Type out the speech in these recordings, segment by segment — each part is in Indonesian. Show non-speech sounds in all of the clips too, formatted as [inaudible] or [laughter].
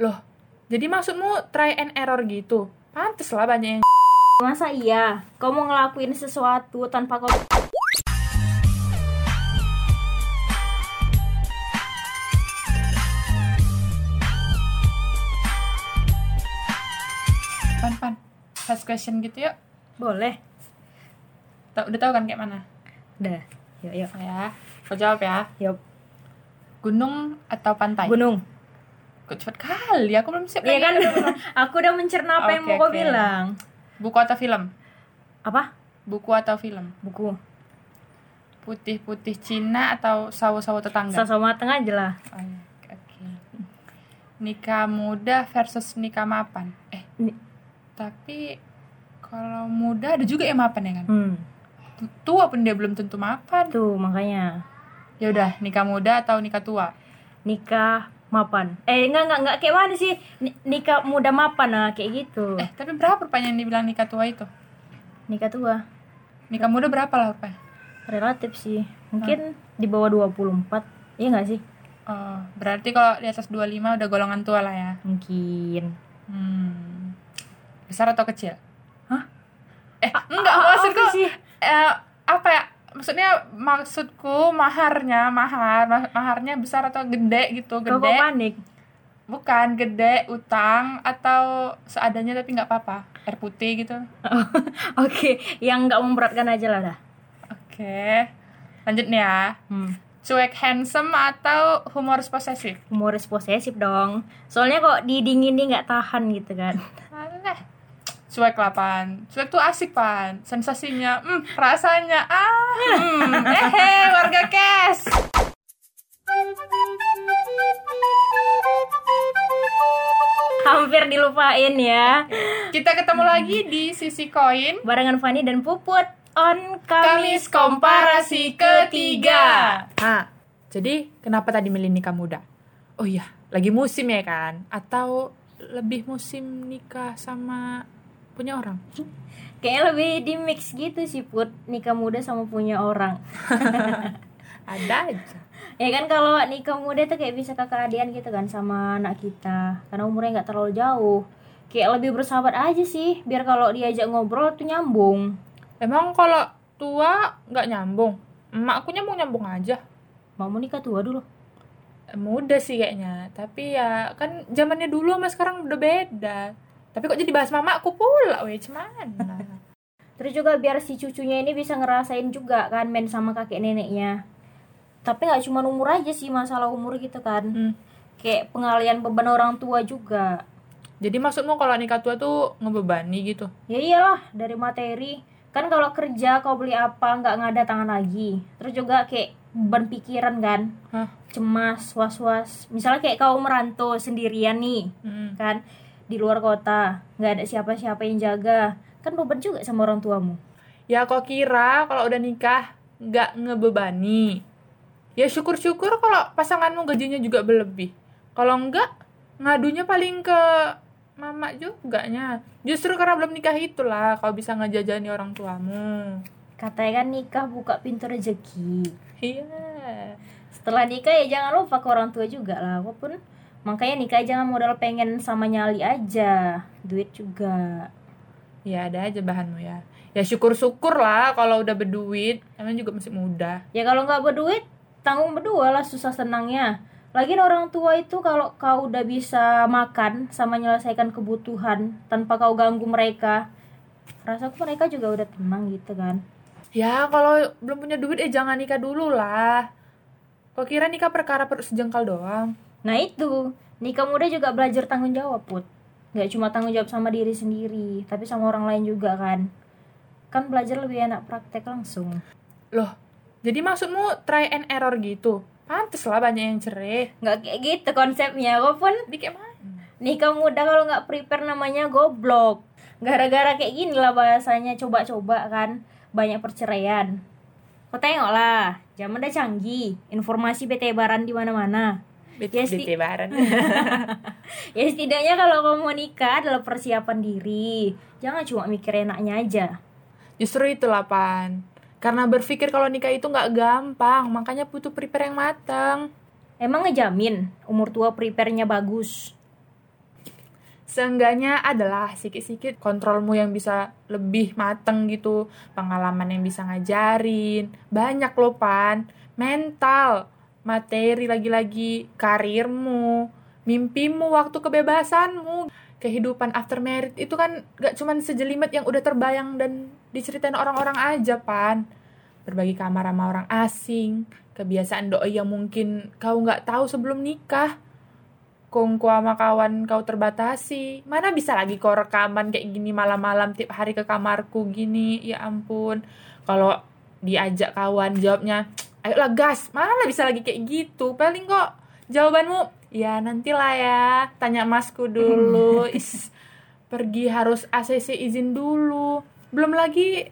Loh, jadi maksudmu try and error gitu? Pantes lah banyak yang Masa iya? Kau mau ngelakuin sesuatu tanpa kau... pan pan fast question gitu yuk. Boleh. Tau, udah tahu kan kayak mana? Udah. Yuk, yuk. Ya, kau jawab ya. Yuk. Gunung atau pantai? Gunung. Kok cepet kali, aku belum siap. Iya kan? Aku udah mencerna apa yang Oke, mau kau oke. bilang. Buku atau film? Apa? Buku atau film? Buku. Putih-putih Cina atau sawo-sawo tetangga? Sama tengah aja lah. Oh, iya. Oke. Nikah muda versus nikah mapan. Eh, Ni- tapi kalau muda ada juga yang mapan ya kan? Hmm. Tu- Tua pun dia belum tentu mapan. Tuh, makanya. Ya udah, nikah muda atau nikah tua? Nikah mapan. Eh, enggak, enggak, enggak. Kayak mana sih? Ni- Nikah muda mapan lah, kayak gitu. Eh, tapi berapa rupanya yang dibilang nikah tua itu? Nikah tua. Nikah muda berapa lah rupanya? Relatif sih. Mungkin di bawah 24. Iya enggak sih? Oh, berarti kalau di atas 25 udah golongan tua lah ya. Mungkin. Hmm. Besar atau kecil? Hah? Eh, enggak, maksudku sih? eh, apa ya? Maksudnya maksudku maharnya, mahar, ma- maharnya besar atau gede gitu, Kau gede. kok panik? Bukan gede utang atau seadanya tapi nggak apa-apa. Air putih gitu. [laughs] Oke, yang enggak memberatkan aja lah dah. Oke. Lanjut nih ya. Hmm. Cuek handsome atau humoris posesif? Humoris posesif dong. Soalnya kok didinginin nggak tahan gitu kan. Cuek lah, Pan. Cuek tuh asik, Pan. Sensasinya, hmm, rasanya, ah, hmm, hehe, warga cash. Hampir dilupain ya. Kita ketemu lagi di sisi koin. Barengan Fani dan Puput on Kamis Kamis komparasi ketiga. Nah, jadi kenapa tadi milih nikah muda? Oh iya, lagi musim ya kan? Atau lebih musim nikah sama punya orang? Kayaknya lebih di mix gitu sih Put. Nikah muda sama punya orang. [laughs] Ada aja. Ya kan kalau nikah muda tuh kayak bisa kakak adian gitu kan sama anak kita. Karena umurnya nggak terlalu jauh. Kayak lebih bersahabat aja sih. Biar kalau diajak ngobrol tuh nyambung. Emang kalau tua nggak nyambung? Emakku nyambung-nyambung aja. Mau nikah tua dulu. Muda sih kayaknya. Tapi ya kan zamannya dulu sama sekarang udah beda tapi kok jadi bahas mamaku pula? Weh cuman. Terus juga biar si cucunya ini bisa ngerasain juga kan main sama kakek neneknya. Tapi nggak cuma umur aja sih masalah umur gitu kan. Hmm. Kayak pengalian beban orang tua juga. Jadi maksudmu kalau nikah tua tuh ngebebani gitu? Ya iyalah dari materi. Kan kalau kerja kau beli apa nggak ngada tangan lagi. Terus juga kayak beban pikiran kan. Hah? Cemas, was-was. Misalnya kayak kau merantau sendirian nih Mm. kan Di luar kota. Nggak ada siapa-siapa yang jaga. Kan beban juga sama orang tuamu. Ya kok kira kalau udah nikah nggak ngebebani. Ya syukur-syukur kalau pasanganmu gajinya juga berlebih. Kalau enggak ngadunya paling ke mama juga nya justru karena belum nikah itulah kau bisa ngejajani orang tuamu. Katanya kan nikah buka pintu rezeki. Iya. Setelah nikah ya jangan lupa ke orang tua juga lah Walaupun makanya nikah jangan modal pengen sama nyali aja Duit juga Ya ada aja bahanmu ya. Ya syukur-syukur lah kalau udah berduit. Emang juga masih muda. Ya kalau nggak berduit tanggung berdua lah susah senangnya Lagian orang tua itu kalau kau udah bisa makan sama menyelesaikan kebutuhan tanpa kau ganggu mereka Rasaku mereka juga udah tenang gitu kan Ya kalau belum punya duit eh jangan nikah dulu lah. Kok kira nikah perkara perut sejengkal doang? Nah itu, nikah muda juga belajar tanggung jawab put. Gak cuma tanggung jawab sama diri sendiri, tapi sama orang lain juga kan. Kan belajar lebih enak praktek langsung. Loh, jadi maksudmu try and error gitu? Pantes lah banyak yang cerai. Gak kayak gitu konsepnya, walaupun Di kayak mana? nikah muda kalau nggak prepare namanya goblok. Gara-gara kayak gini lah bahasanya coba-coba kan. Banyak perceraian. Kau tengok lah, zaman udah canggih. Informasi betebaran di mana-mana Ya, Sti. betebaran. [laughs] Ya setidaknya kalau kamu mau nikah adalah persiapan diri Jangan cuma mikir enaknya aja Justru itulah pan. Karena berpikir kalau nikah itu nggak gampang, makanya butuh prepare yang matang. Emang ngejamin umur tua prepare-nya bagus? seenggaknya adalah sikit-sikit kontrolmu yang bisa lebih mateng gitu pengalaman yang bisa ngajarin banyak loh pan mental materi lagi-lagi karirmu mimpimu waktu kebebasanmu. Kehidupan after merit itu kan gak cuman sejelimet yang udah terbayang dan diceritain orang-orang aja pan. Berbagi kamar sama orang asing kebiasaan doi yang mungkin kau nggak tahu sebelum nikah. Kongko sama kawan kau terbatasi. Mana bisa lagi kau rekaman kayak gini malam-malam tiap hari ke kamarku gini? Ya ampun. Kalau diajak kawan jawabnya ayolah gas. Mana bisa lagi kayak gitu. Paling kok jawabanmu ya nantilah ya. Tanya masku dulu. [laughs] Is pergi harus ACC izin dulu. Belum lagi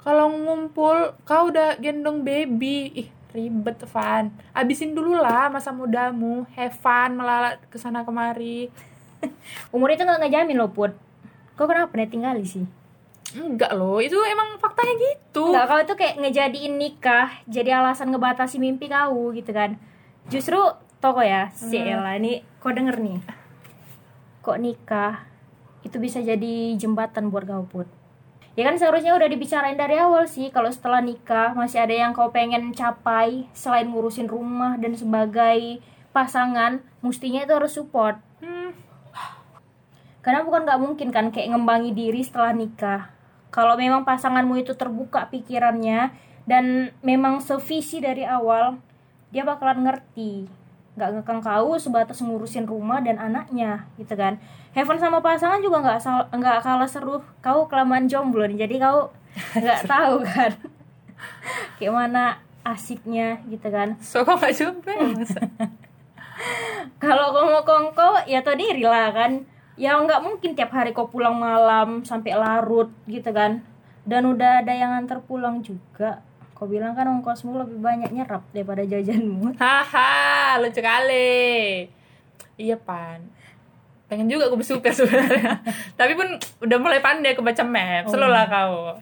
kalau ngumpul kau udah gendong baby. Ih ribet Van. Abisin dulu lah masa mudamu. Have fun melalat ke sana kemari. [laughs] Umur itu nggak ngejamin loh put. Kok kenapa nih tinggal sih enggak loh itu emang faktanya gitu. Enggak, kau itu kayak ngejadiin nikah jadi alasan ngebatasi mimpi kau gitu kan. Justru toko ya si Hmm. Ella ini kau denger nih. Kok nikah itu bisa jadi jembatan buat kau put. Ya kan seharusnya udah dibicarain dari awal sih kalau setelah nikah masih ada yang kau pengen capai selain ngurusin rumah dan sebagai pasangan mestinya itu harus support. Hmm, karena bukan nggak mungkin kan kayak ngembangi diri setelah nikah. Kalau memang pasanganmu itu terbuka pikirannya dan memang sevisi dari awal, dia bakalan ngerti. Nggak ngekang kau sebatas ngurusin rumah dan anaknya, gitu kan. Heaven sama pasangan juga nggak nggak kalah seru. Kau kelamaan jomblo nih, jadi kau nggak [laughs] tahu kan. [laughs] kayak mana asiknya gitu kan. so kok gak coba ya, [laughs] kalau kau mau kongko ya tau diri lah kan ya nggak mungkin tiap hari kau pulang malam sampai larut gitu kan. Dan udah ada yang antar pulang juga. Kau bilang kan ongkosmu lebih banyak nyerap daripada jajanmu. [laughs] Haha lucu kali. Iya pan. Pengen juga aku bersupir [laughs] sebenarnya. Tapi pun udah mulai pandai aku baca map Oh. lah kau.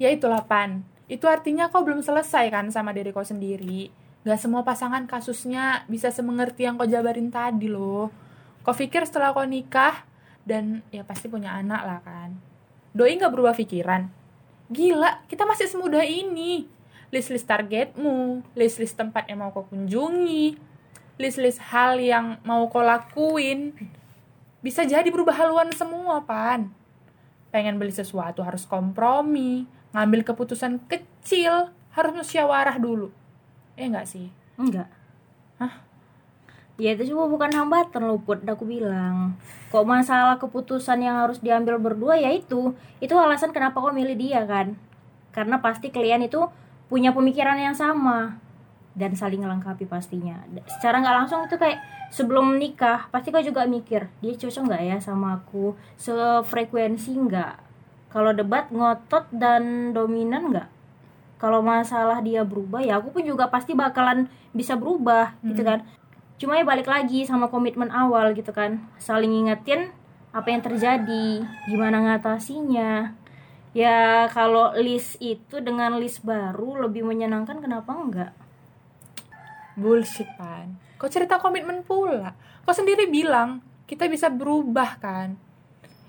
Ya itulah pan. Itu artinya kau belum selesai kan sama diri kau sendiri? Gak semua pasangan kasusnya bisa semengerti yang kau jabarin tadi loh kau pikir setelah kau nikah dan ya pasti punya anak lah kan. Doi nggak berubah pikiran. Gila kita masih semudah ini. List-list targetmu list-list tempat yang mau kau kunjungi list-list hal yang mau kau lakuin. Bisa jadi berubah haluan semua pan. Pengen beli sesuatu harus kompromi ngambil keputusan kecil harus musyawarah dulu. Eh enggak sih? Enggak ya itu cuma bukan hambatan loh put aku bilang. Kok masalah keputusan yang harus diambil berdua ya itu. Itu alasan kenapa kau milih dia kan? Karena pasti kalian itu punya pemikiran yang sama. Dan saling melengkapi pastinya. Secara nggak langsung itu kayak sebelum nikah pasti kau juga mikir dia cocok nggak ya sama aku? Sefrekuensi nggak? Kalau debat ngotot dan dominan nggak? Kalau masalah dia berubah ya aku pun juga pasti bakalan bisa berubah gitu kan cuma ya balik lagi sama komitmen awal gitu kan. Saling ingetin apa yang terjadi gimana ngatasinya. Ya kalau list itu dengan list baru lebih menyenangkan kenapa enggak? Bullshit pan. Kau cerita komitmen pula. Kau sendiri bilang kita bisa berubah kan?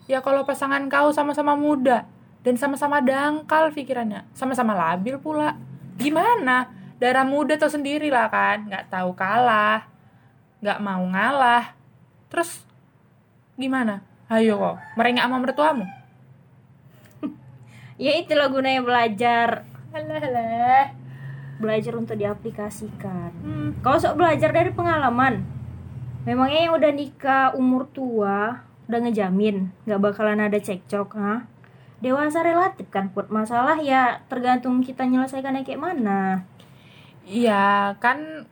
Ya kalau pasangan kau sama-sama muda dan sama-sama dangkal pikirannya sama-sama labil pula. Gimana? Darah muda tau sendiri lah kan? Nggak tahu kalah nggak mau ngalah. Terus gimana? Ayo kok. Merengek sama mertuamu? [laughs] Ya itulah gunanya belajar. Alah alah. Belajar untuk diaplikasikan. Hmm, Kau sok belajar dari pengalaman. Memangnya yang udah nikah umur tua udah ngejamin nggak bakalan ada cekcok, ha? Dewasa relatif kan, put masalah ya tergantung kita nyelesaikannya kayak mana. Iya kan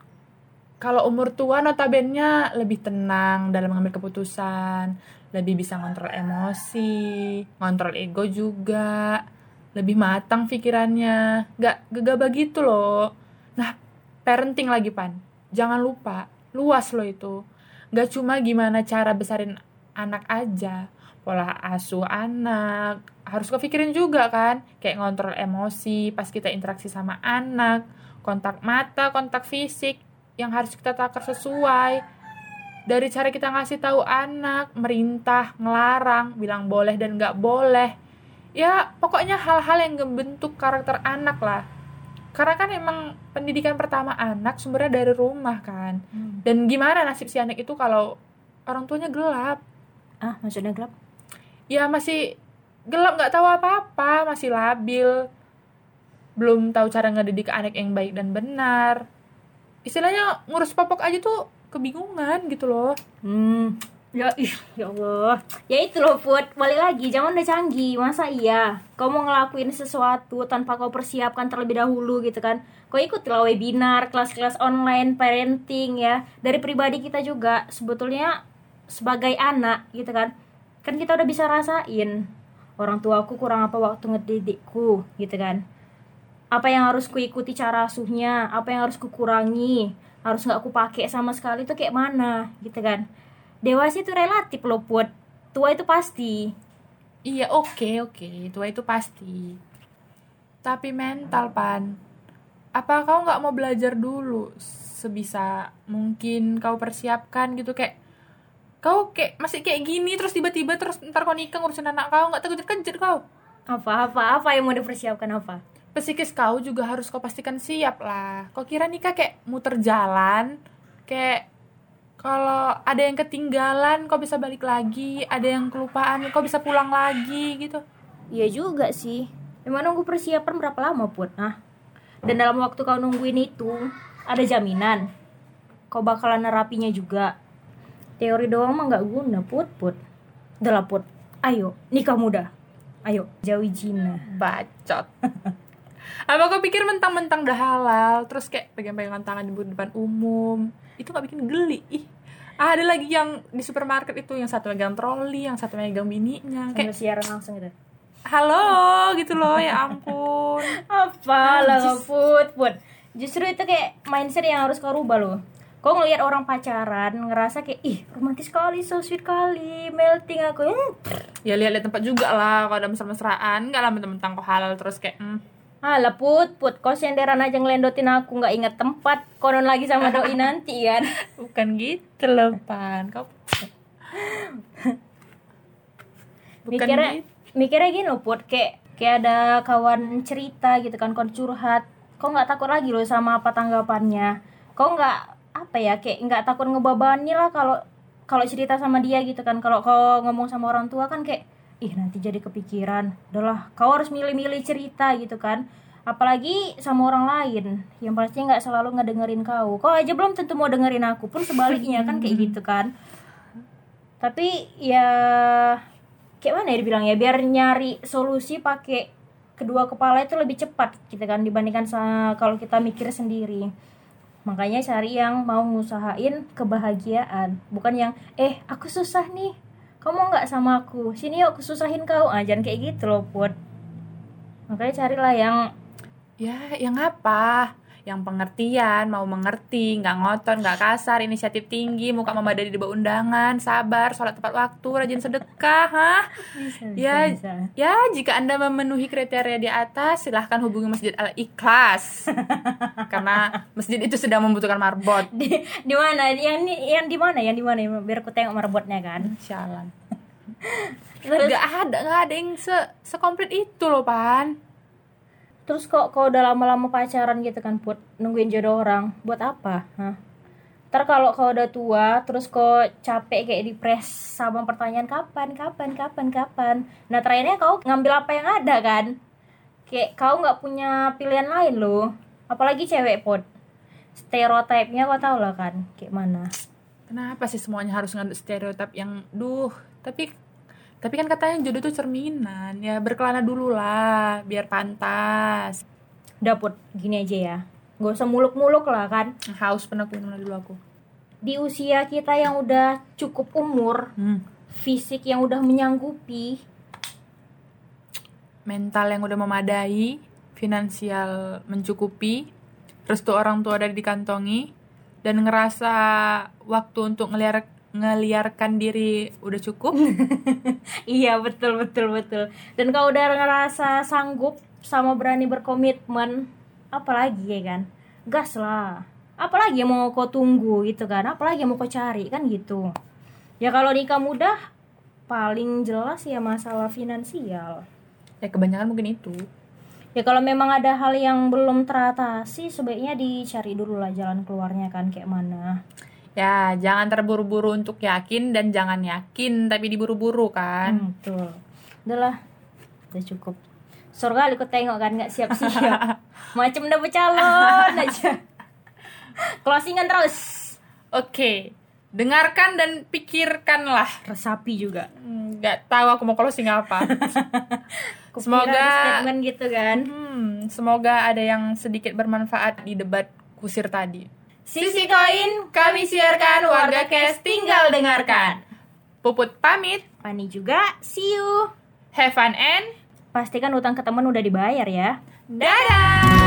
kalau umur tua notabene lebih tenang dalam mengambil keputusan, lebih bisa ngontrol emosi, ngontrol ego juga, lebih matang pikirannya, nggak gegabah gitu loh. Nah, parenting lagi pan, jangan lupa luas loh itu, nggak cuma gimana cara besarin anak aja, pola asuh anak, harus kepikirin juga kan, kayak ngontrol emosi pas kita interaksi sama anak, kontak mata, kontak fisik yang harus kita takar sesuai. dari cara kita ngasih tahu anak merintah ngelarang bilang boleh dan nggak boleh. Ya pokoknya hal-hal yang membentuk karakter anak lah. Karena kan emang pendidikan pertama anak sumbernya dari rumah kan. Hmm. dan gimana nasib si anak itu kalau orang tuanya gelap? Ah maksudnya gelap? Ya masih gelap nggak tahu apa-apa masih labil. Belum tahu cara ngedidik anak yang baik dan benar istilahnya ngurus popok aja tuh kebingungan gitu loh Hmm, ya ih, ya Allah. Ya itu loh, Put. Balik lagi, zaman udah canggih. Masa iya? Kau mau ngelakuin sesuatu tanpa kau persiapkan terlebih dahulu gitu kan? Kau ikut lah webinar, kelas-kelas online, parenting ya. Dari pribadi kita juga sebetulnya sebagai anak gitu kan. Kan kita udah bisa rasain orang tuaku kurang apa waktu ngedidikku gitu kan. Apa yang harus kuikuti cara asuhnya, apa yang harus kukurangi, harus nggak aku pakai sama sekali itu kayak mana? Gitu kan. Dewasa itu relatif loh put tua itu pasti. Iya oke oke. Tua itu pasti. Tapi mental pan. Apa kau nggak mau belajar dulu? Sebisa mungkin kau persiapkan gitu. Kayak kau kayak masih kayak gini terus tiba-tiba terus ntar kau nikah ngurusin anak kau. Nggak terkejut-kejut kau. Apa apa apa yang mau dipersiapkan? Apa psikis kau juga harus kau pastikan siap lah. Kau kira nikah kayak muter jalan, kayak kalau ada yang ketinggalan kau bisa balik lagi, ada yang kelupaan kau bisa pulang lagi gitu. iya juga sih. Emang nunggu persiapan berapa lama put? Nah dan dalam waktu kau nungguin itu ada jaminan. Kau bakalan nerapinya juga. Teori doang mah nggak guna put put. Udah put. Ayo nikah muda. Ayo jauhi jina Bacot. [laughs] Apa kau pikir mentang-mentang udah halal, terus kayak pegang-pegangan tangan di depan umum, itu nggak bikin geli? Ih, ada lagi yang di supermarket itu yang satu megang troli, yang satu megang bininya, sambil kayak siaran langsung gitu. Halo gitu loh, ya ampun. apa? Lah put put justru itu kayak mindset yang harus kau rubah loh. Kau ngelihat orang pacaran ngerasa kayak ih romantis sekali so sweet kali melting aku. Hmm. ya lihat-lihat tempat juga lah kalau ada mesra-mesraan. Nggak lah mentang-mentang kok halal terus kayak hmm, Alah put put. Kau senderan aja ngelendotin aku. Nggak inget tempat konon lagi sama doi [laughs] nanti kan? Bukan gitu loh pan. Kau [laughs] bukan mikirnya gitu. mikirnya gini loh put. Kayak kayak ada kawan cerita gitu kan kau curhat. Kau nggak takut lagi loh sama apa tanggapannya. Kau nggak apa ya kayak nggak takut ngebabani lah kalau kalau cerita sama dia gitu kan. Kalau kau ngomong sama orang tua kan kayak ih nanti jadi kepikiran. Udahlah kau harus milih-milih cerita gitu kan. Apalagi sama orang lain yang pasti nggak selalu ngedengerin kau. Kau aja belum tentu mau dengerin aku pun sebaliknya kan kayak gitu kan. Tapi ya kayak mana ya dibilang ya biar nyari solusi pakai kedua kepala itu lebih cepat gitu kan dibandingkan kalau kita mikir sendiri. Makanya cari yang mau ngusahain kebahagiaan. Bukan yang eh aku susah nih kamu mau nggak sama aku? Sini yuk aku susahin kau. Ah jangan kayak gitu loh put. Makanya carilah yang ya yang apa yang pengertian mau mengerti nggak ngotot nggak kasar inisiatif tinggi muka memadai di bawah undangan sabar sholat tepat waktu rajin sedekah hah bisa, Ya, Ya, jika Anda memenuhi kriteria di atas, silahkan hubungi Masjid Al-Ikhlas. [laughs] Karena masjid itu sedang membutuhkan marbot. di di mana yang di yang di mana yang di mana biar aku tengok marbotnya kan Sialan. [laughs] terus Gak ada, gak ada yang se sekomplit itu loh, Pan. Terus kok kau udah lama-lama pacaran gitu kan put nungguin jodoh orang? Buat apa? Hah? ntar kalau kau udah tua terus kau capek kayak di press sama pertanyaan kapan kapan kapan kapan? Nah terakhirnya kau ngambil apa yang ada kan? Kayak kau nggak punya pilihan lain loh. Apalagi cewek put stereotipnya kau tau lah kan kayak mana. Kenapa sih semuanya harus ngaduk stereotip yang duh, tapi tapi kan katanya jodoh itu cerminan. Ya berkelana dulu lah, biar pantas. udah put gini aja ya nggak usah muluk-muluk lah kan Haus minum dulu aku. di usia kita yang udah cukup umur Hmm. fisik yang udah menyanggupi mental yang udah memadai, finansial mencukupi, restu orang tua dari dikantongi, dan ngerasa waktu untuk ngeliar ngeliarkan diri udah cukup. [laughs] Iya betul betul betul. Dan kau udah ngerasa sanggup sama berani berkomitmen, apalagi ya kan? Gas lah. apalagi yang mau kau tunggu gitu kan apalagi yang mau kau cari kan gitu ya kalau nikah muda paling jelas ya masalah finansial ya kebanyakan mungkin itu ya kalau memang ada hal yang belum teratasi sebaiknya dicari dulu lah jalan keluarnya kan kayak mana ya jangan terburu-buru untuk yakin dan jangan yakin tapi diburu-buru kan Hmm, betul. Udahlah, udah cukup. Surga ku tengok kan nggak siap-siap. [laughs] Macam udah bercalon aja. [laughs] Closingan terus. oke dengarkan dan pikirkanlah Resapi juga. Nggak tahu aku mau closing apa [laughs] Semoga- statement gitu kan. hmm, semoga ada yang sedikit bermanfaat di debat kusir tadi Sisi koin kami siarkan warga Kes tinggal dengarkan Puput pamit Pani juga. See you. have fun and Pastikan utang ke teman udah dibayar ya. dadah